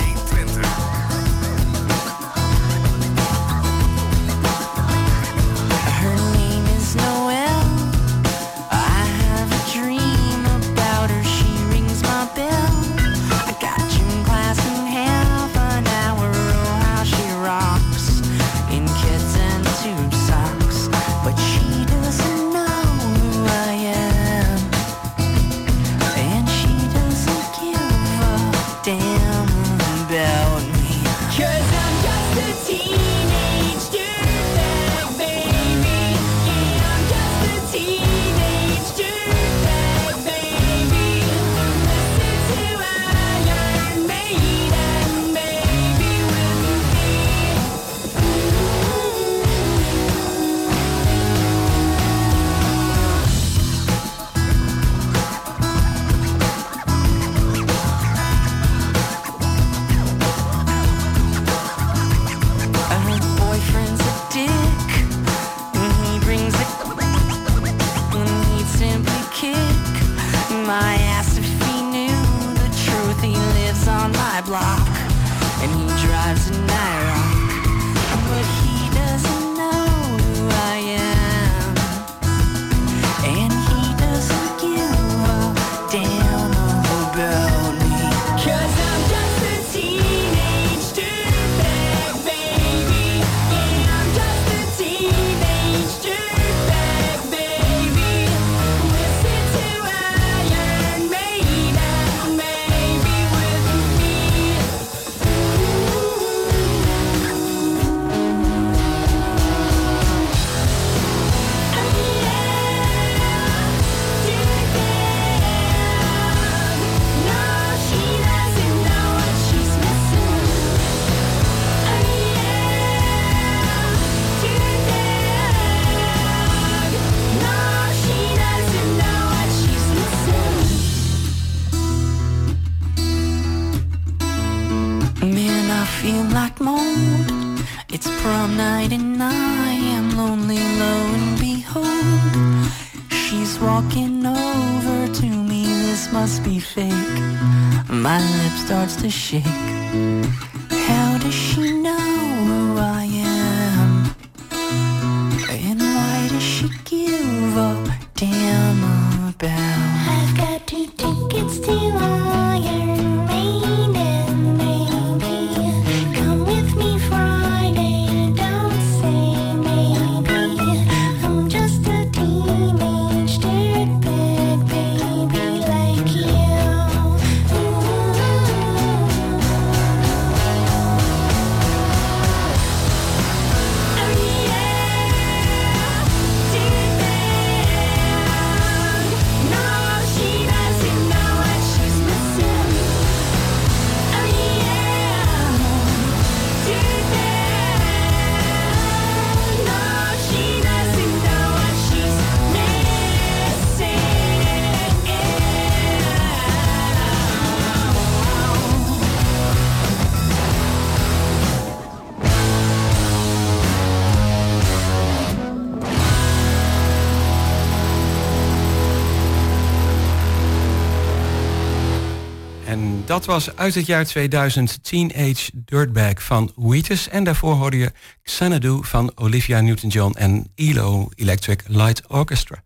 Dat was uit het jaar 2000 Teenage Dirtbag van Wheatus. En daarvoor hoorde je Xanadu van Olivia Newton-John en ELO Electric Light Orchestra.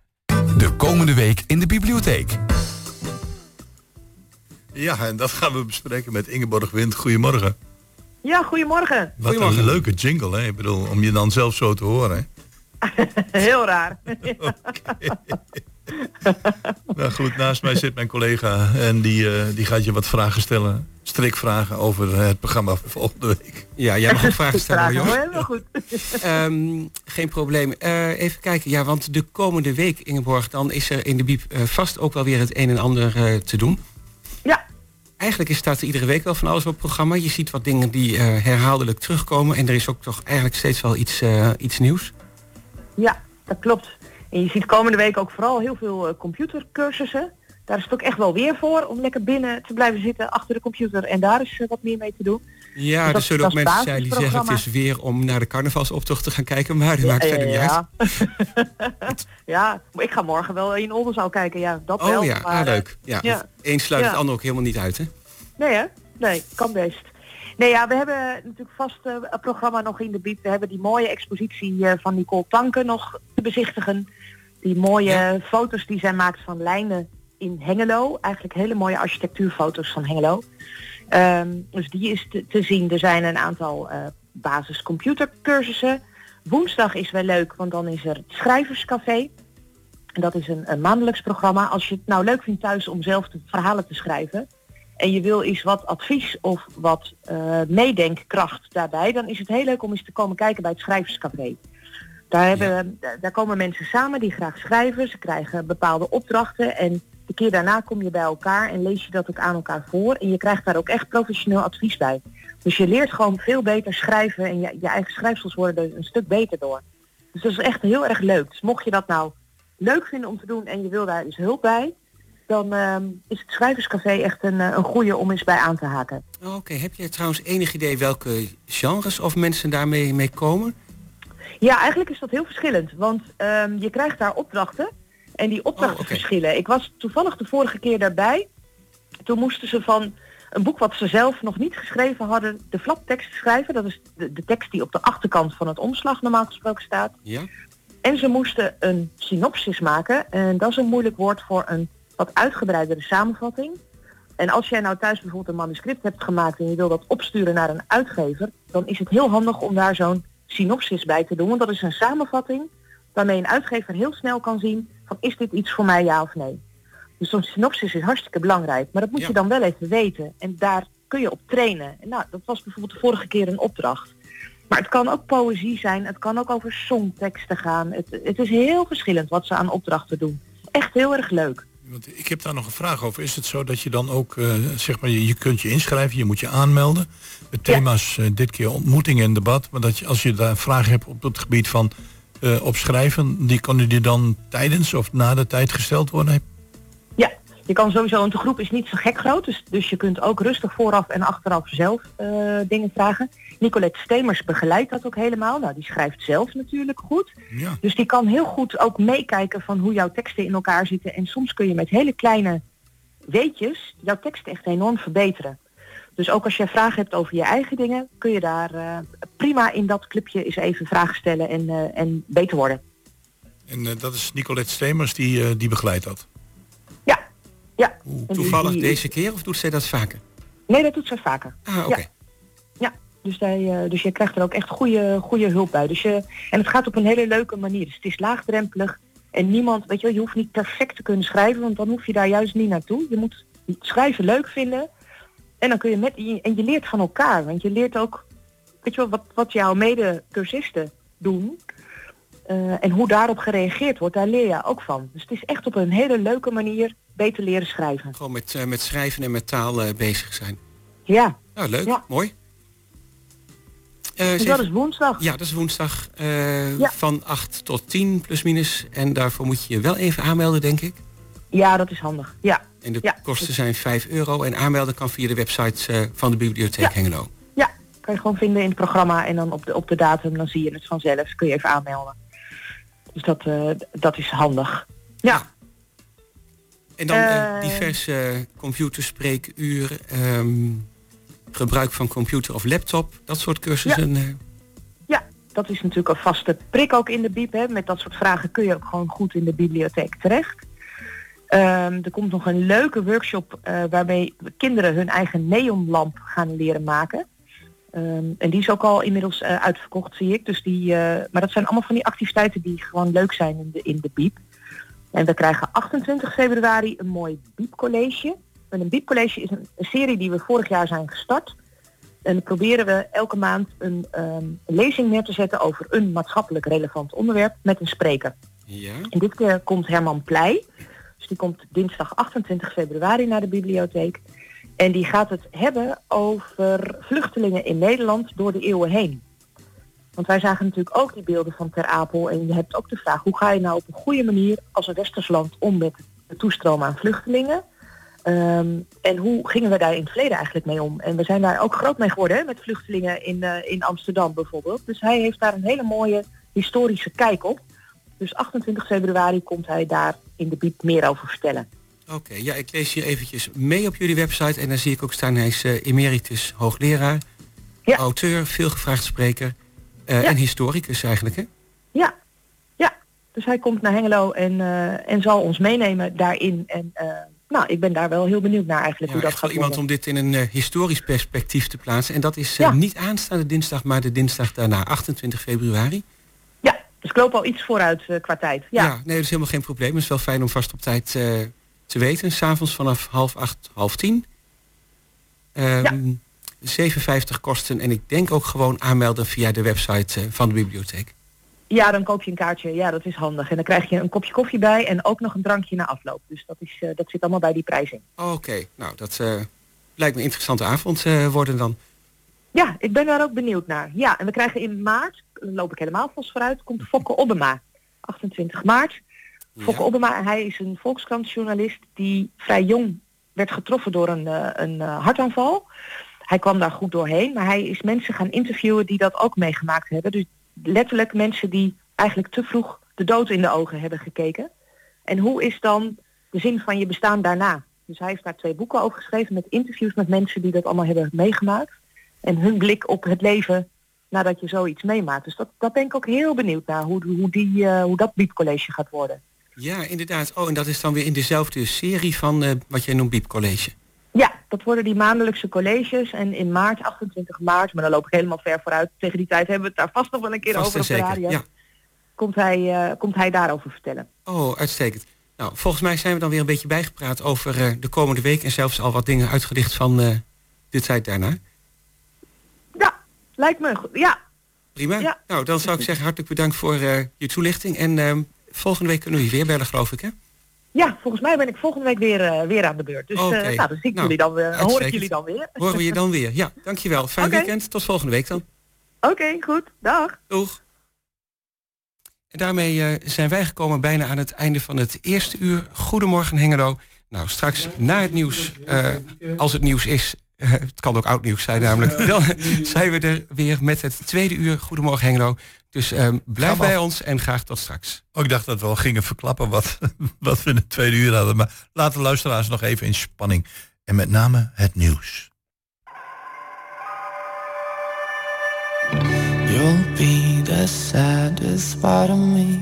De komende week in de bibliotheek. Ja, en dat gaan we bespreken met Ingeborg Wind. Goedemorgen. Ja, goedemorgen. Wat een leuke jingle, hè? Ik bedoel, om je dan zelf zo te horen. Hè? (laughs) Heel raar. (laughs) (laughs) nou goed, naast mij zit mijn collega en die, eh, die gaat je wat vragen stellen. Strikvragen over het programma voor volgende week. Ja, jij mag ook (laughs) vragen stellen. Vragen, hoor. helemaal goed. (laughs) Ehm, geen probleem. Eh, even kijken, ja, want de komende week, Ingeborg, dan is er in de Biep eh, vast ook wel weer het een en ander eh, te doen. Ja. Eigenlijk is staat er iedere week wel van alles op het programma. Je ziet wat dingen die eh, herhaaldelijk terugkomen. En er is ook toch eigenlijk steeds wel iets, eh, iets nieuws. Ja, dat klopt. En je ziet komende week ook vooral heel veel eh, computercursussen. Daar is het ook echt wel weer voor om lekker binnen te blijven zitten achter de computer en daar is eh, wat meer mee te doen. Ja, Dus er zullen ook mensen zijn die zeggen het is weer om naar de carnavalsoptocht te gaan kijken. Maar dat maakt Ja, verder niet uit. ja. (laughs) ja, maar ik ga morgen wel in Oldenzaal kijken. Ja, dat Oh wel. ja, maar, ah, eh, leuk. Ja, ja. Eén sluit Ja. het ander ook helemaal niet uit, hè? Nee hè? Nee, kan best. Nee ja, we hebben natuurlijk vast eh, een programma nog in de bied. We hebben die mooie expositie eh, van Nicole Tanke nog te bezichtigen. Die mooie foto's die zij maakt van lijnen in Hengelo. Eigenlijk hele mooie architectuurfoto's van Hengelo. Ehm, dus die is te, te zien. Er zijn een aantal eh basiscomputercursussen. Woensdag is wel leuk, want dan is er het Schrijverscafé. En dat is een, een maandelijks programma. Als je het nou leuk vindt thuis om zelf de verhalen te schrijven en je wil eens wat advies of wat eh, meedenkkracht daarbij, dan is het heel leuk om eens te komen kijken bij het Schrijverscafé. Daar, hebben, daar- daar komen mensen samen die graag schrijven, ze krijgen bepaalde opdrachten en de keer daarna kom je bij elkaar en lees je dat ook aan elkaar voor en je krijgt daar ook echt professioneel advies bij. Dus je leert gewoon veel beter schrijven en je, je eigen schrijfsels worden er een stuk beter door. Dus dat is echt heel erg leuk. Dus mocht je dat nou leuk vinden om te doen en je wil daar dus hulp bij, dan ehm, is het Schrijverscafé echt een, eh, een goede om eens bij aan te haken. Oh, Oké, heb je trouwens enig idee welke genres of mensen daarmee mee komen? Ja, eigenlijk is dat heel verschillend, want ehm, je krijgt daar opdrachten en die opdrachten verschillen. Ik was toevallig de vorige keer daarbij. Toen moesten ze van een boek wat ze zelf nog niet geschreven hadden, de flaptekst schrijven. Dat is de, de tekst die op de achterkant van het omslag normaal gesproken staat. Ja. En ze moesten een synopsis maken. En dat is een moeilijk woord voor een wat uitgebreidere samenvatting. En als jij nou thuis bijvoorbeeld een manuscript hebt gemaakt en je wil dat opsturen naar een uitgever, dan is het heel handig om daar zo'n synopsis bij te doen. Want dat is een samenvatting waarmee een uitgever heel snel kan zien van is dit iets voor mij ja of nee. Dus zo'n synopsis is hartstikke belangrijk. Maar dat moet je dan wel even weten. En daar kun je op trainen. En nou, dat was bijvoorbeeld de vorige keer een opdracht. Maar het kan ook poëzie zijn. Het kan ook over songteksten gaan. Het, het is heel verschillend wat ze aan opdrachten doen. Echt heel erg leuk. Want ik heb daar nog een vraag over. Is het zo dat je dan ook, eh, zeg maar, je, kunt je inschrijven, je moet je aanmelden. Het thema is eh, dit keer ontmoeting en debat. Maar dat je, als je daar vragen hebt op het gebied van eh opschrijven, die kunnen die dan tijdens of na de tijd gesteld worden? Ja, je kan sowieso, want de groep is niet zo gek groot. Dus, dus je kunt ook rustig vooraf en achteraf zelf eh, dingen vragen. Nicolette Stemers begeleidt dat ook helemaal. Nou, die schrijft zelf natuurlijk goed. Ja. Dus die kan heel goed ook meekijken van hoe jouw teksten in elkaar zitten. En soms kun je met hele kleine weetjes jouw teksten echt enorm verbeteren. Dus ook als je vragen hebt over je eigen dingen, kun je daar eh, prima in dat clubje eens even vragen stellen en, eh, en beter worden. En dat is Nicolette Stemers die, die begeleidt dat. Ja. Toevallig die- deze keer of doet zij dat vaker? Nee, dat doet zij vaker. Ah, oké. Ja. Ja, dus, hij, eh, dus je krijgt er ook echt goede, goede hulp bij. Dus je, en het gaat op een hele leuke manier. Dus het is laagdrempelig. En niemand, weet je wel, je hoeft niet perfect te kunnen schrijven, want dan hoef je daar juist niet naartoe. Je moet schrijven leuk vinden. En dan kun je met, en je leert van elkaar. Want je leert ook, weet je wel, wat, wat jouw mede-cursisten doen. eh, en hoe daarop gereageerd wordt, daar leer je ook van. Dus het is echt op een hele leuke manier beter leren schrijven. Gewoon met, eh, met schrijven en met taal eh, bezig zijn. Ja. Nou, leuk. Ja. Mooi. Eh, Dus dat is woensdag. Ja, dat is woensdag Ja. van 8 tot 10 plus minus. En daarvoor moet je je wel even aanmelden, denk ik. Ja, dat is handig. Ja. En de Ja. kosten zijn 5 euro. En aanmelden kan via de website van de Bibliotheek Hengelo. Ja, kan je gewoon vinden in het programma en dan op de, op de datum, dan zie je het vanzelf. Kun je even aanmelden. Dus dat, dat is handig. Ja. En dan uh, Eh, diverse computerspreekuren, ehm, gebruik van computer of laptop, dat soort cursussen. eh. Ja, dat is natuurlijk een vaste prik ook in de bieb. Hè. Met dat soort vragen kun je ook gewoon goed in de bibliotheek terecht. Ehm, er komt nog een leuke workshop eh, waarmee kinderen hun eigen neonlamp gaan leren maken. Ehm, en die is ook al inmiddels eh, uitverkocht, zie ik. Dus die, eh, maar dat zijn allemaal van die activiteiten die gewoon leuk zijn in de, in de bieb. En we krijgen 28 februari een mooi biebcollege. En een biebcollege is een, een serie die we vorig jaar zijn gestart. En dan proberen we elke maand een ehm, lezing neer te zetten over een maatschappelijk relevant onderwerp met een spreker. Ja. En dit keer komt Herman Pleij. Dus die komt dinsdag 28 februari naar de bibliotheek. En die gaat het hebben over vluchtelingen in Nederland door de eeuwen heen. Want wij zagen natuurlijk ook die beelden van Ter Apel. En je hebt ook de vraag, hoe ga je nou op een goede manier als een westers land om met de toestroom aan vluchtelingen? Ehm, en hoe gingen we daar in het verleden eigenlijk mee om? En we zijn daar ook groot mee geworden hè, met vluchtelingen in, eh, in Amsterdam bijvoorbeeld. Dus hij heeft daar een hele mooie historische kijk op. Dus 28 februari komt hij daar in de biep meer over vertellen. Oké, ja, ik lees hier eventjes mee op jullie website en dan zie ik ook staan, hij is eh, emeritus hoogleraar, auteur, veelgevraagd spreker eh, Ja. en historicus eigenlijk, hè? Ja, ja. Dus hij komt naar Hengelo en, eh, en zal ons meenemen daarin. En eh, nou, ik ben daar wel heel benieuwd naar eigenlijk hoe dat gaat iemand worden. om dit in een historisch perspectief te plaatsen. En dat is eh, niet aanstaande dinsdag, maar de dinsdag daarna, 28 februari. Dus ik loop al iets vooruit qua tijd. Ja. nee, dat is helemaal geen probleem. Het is wel fijn om vast op tijd te weten. S'avonds vanaf half acht, half tien. Ehm 7,50 kosten. En ik denk ook gewoon aanmelden via de website eh, van de bibliotheek. ja, dan koop je een kaartje. Ja, dat is handig. En dan krijg je een kopje koffie bij en ook nog een drankje na afloop. Dus dat, is, eh, dat zit allemaal bij die prijzing. Oké, nou dat eh, lijkt me een interessante avond eh, worden dan. Ja, ik ben daar ook benieuwd naar. Ja, en we krijgen in maart, dan loop ik helemaal vast vooruit, komt Fokke Obbema. 28 maart. Fokke Obbema, hij is een Volkskrantjournalist die vrij jong werd getroffen door een, een hartaanval. Hij kwam daar goed doorheen, maar hij is mensen gaan interviewen die dat ook meegemaakt hebben. Dus letterlijk mensen die eigenlijk te vroeg de dood in de ogen hebben gekeken. En hoe is dan de zin van je bestaan daarna? Dus hij heeft daar twee boeken over geschreven met interviews met mensen die dat allemaal hebben meegemaakt. En hun blik op het leven nadat je zoiets meemaakt. Dus dat, dat ben ik ook heel benieuwd naar, hoe, hoe, die, eh, hoe dat biepcollege gaat worden. Ja, inderdaad. Oh, en dat is dan weer in dezelfde serie van eh, wat jij noemt Biep College. Ja, dat worden die maandelijkse colleges. En in maart, 28 maart, maar dan loop ik helemaal ver vooruit. Tegen die tijd hebben we het daar vast nog wel een keer Vast over op de zeker, radio. ja. Komt, hij, eh, komt hij daarover vertellen. Oh, uitstekend. Nou, volgens mij zijn we dan weer een beetje bijgepraat over eh, de komende week... en zelfs al wat dingen uitgelicht van eh, de tijd daarna. Lijkt me goed. Ja, Prima. Nou, dan zou ik zeggen hartelijk bedankt voor je toelichting. En ehm, volgende week kunnen we je weer bellen, geloof ik, hè? Ja, volgens mij ben ik volgende week weer, eh, weer aan de beurt. Dus eh, nou, dan zie ik Nou, jullie dan weer, hoor ik jullie dan weer. Horen we je dan weer. Ja, dankjewel. Fijn weekend. Tot volgende week dan. Oké, goed. Dag. Doeg. En daarmee eh, zijn wij gekomen bijna aan het einde van het eerste uur. Goedemorgen Hengelo. Nou, straks na het nieuws, als het nieuws is, het kan ook oud nieuws zijn namelijk, (laughs) dan zijn we er weer met het tweede uur Goedemorgen Hengelo. Dus ehm, blijf Gaan bij af. ons en graag tot straks. Oh, ik dacht dat we al gingen verklappen wat, (laughs) wat we in het tweede uur hadden. Maar laten de luisteraars nog even in spanning. En met name het nieuws. You'll be the saddest part of me,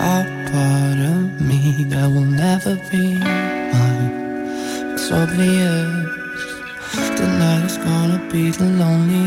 a part of me that will never be mine. It's obvious tonight is gonna be the loneliest.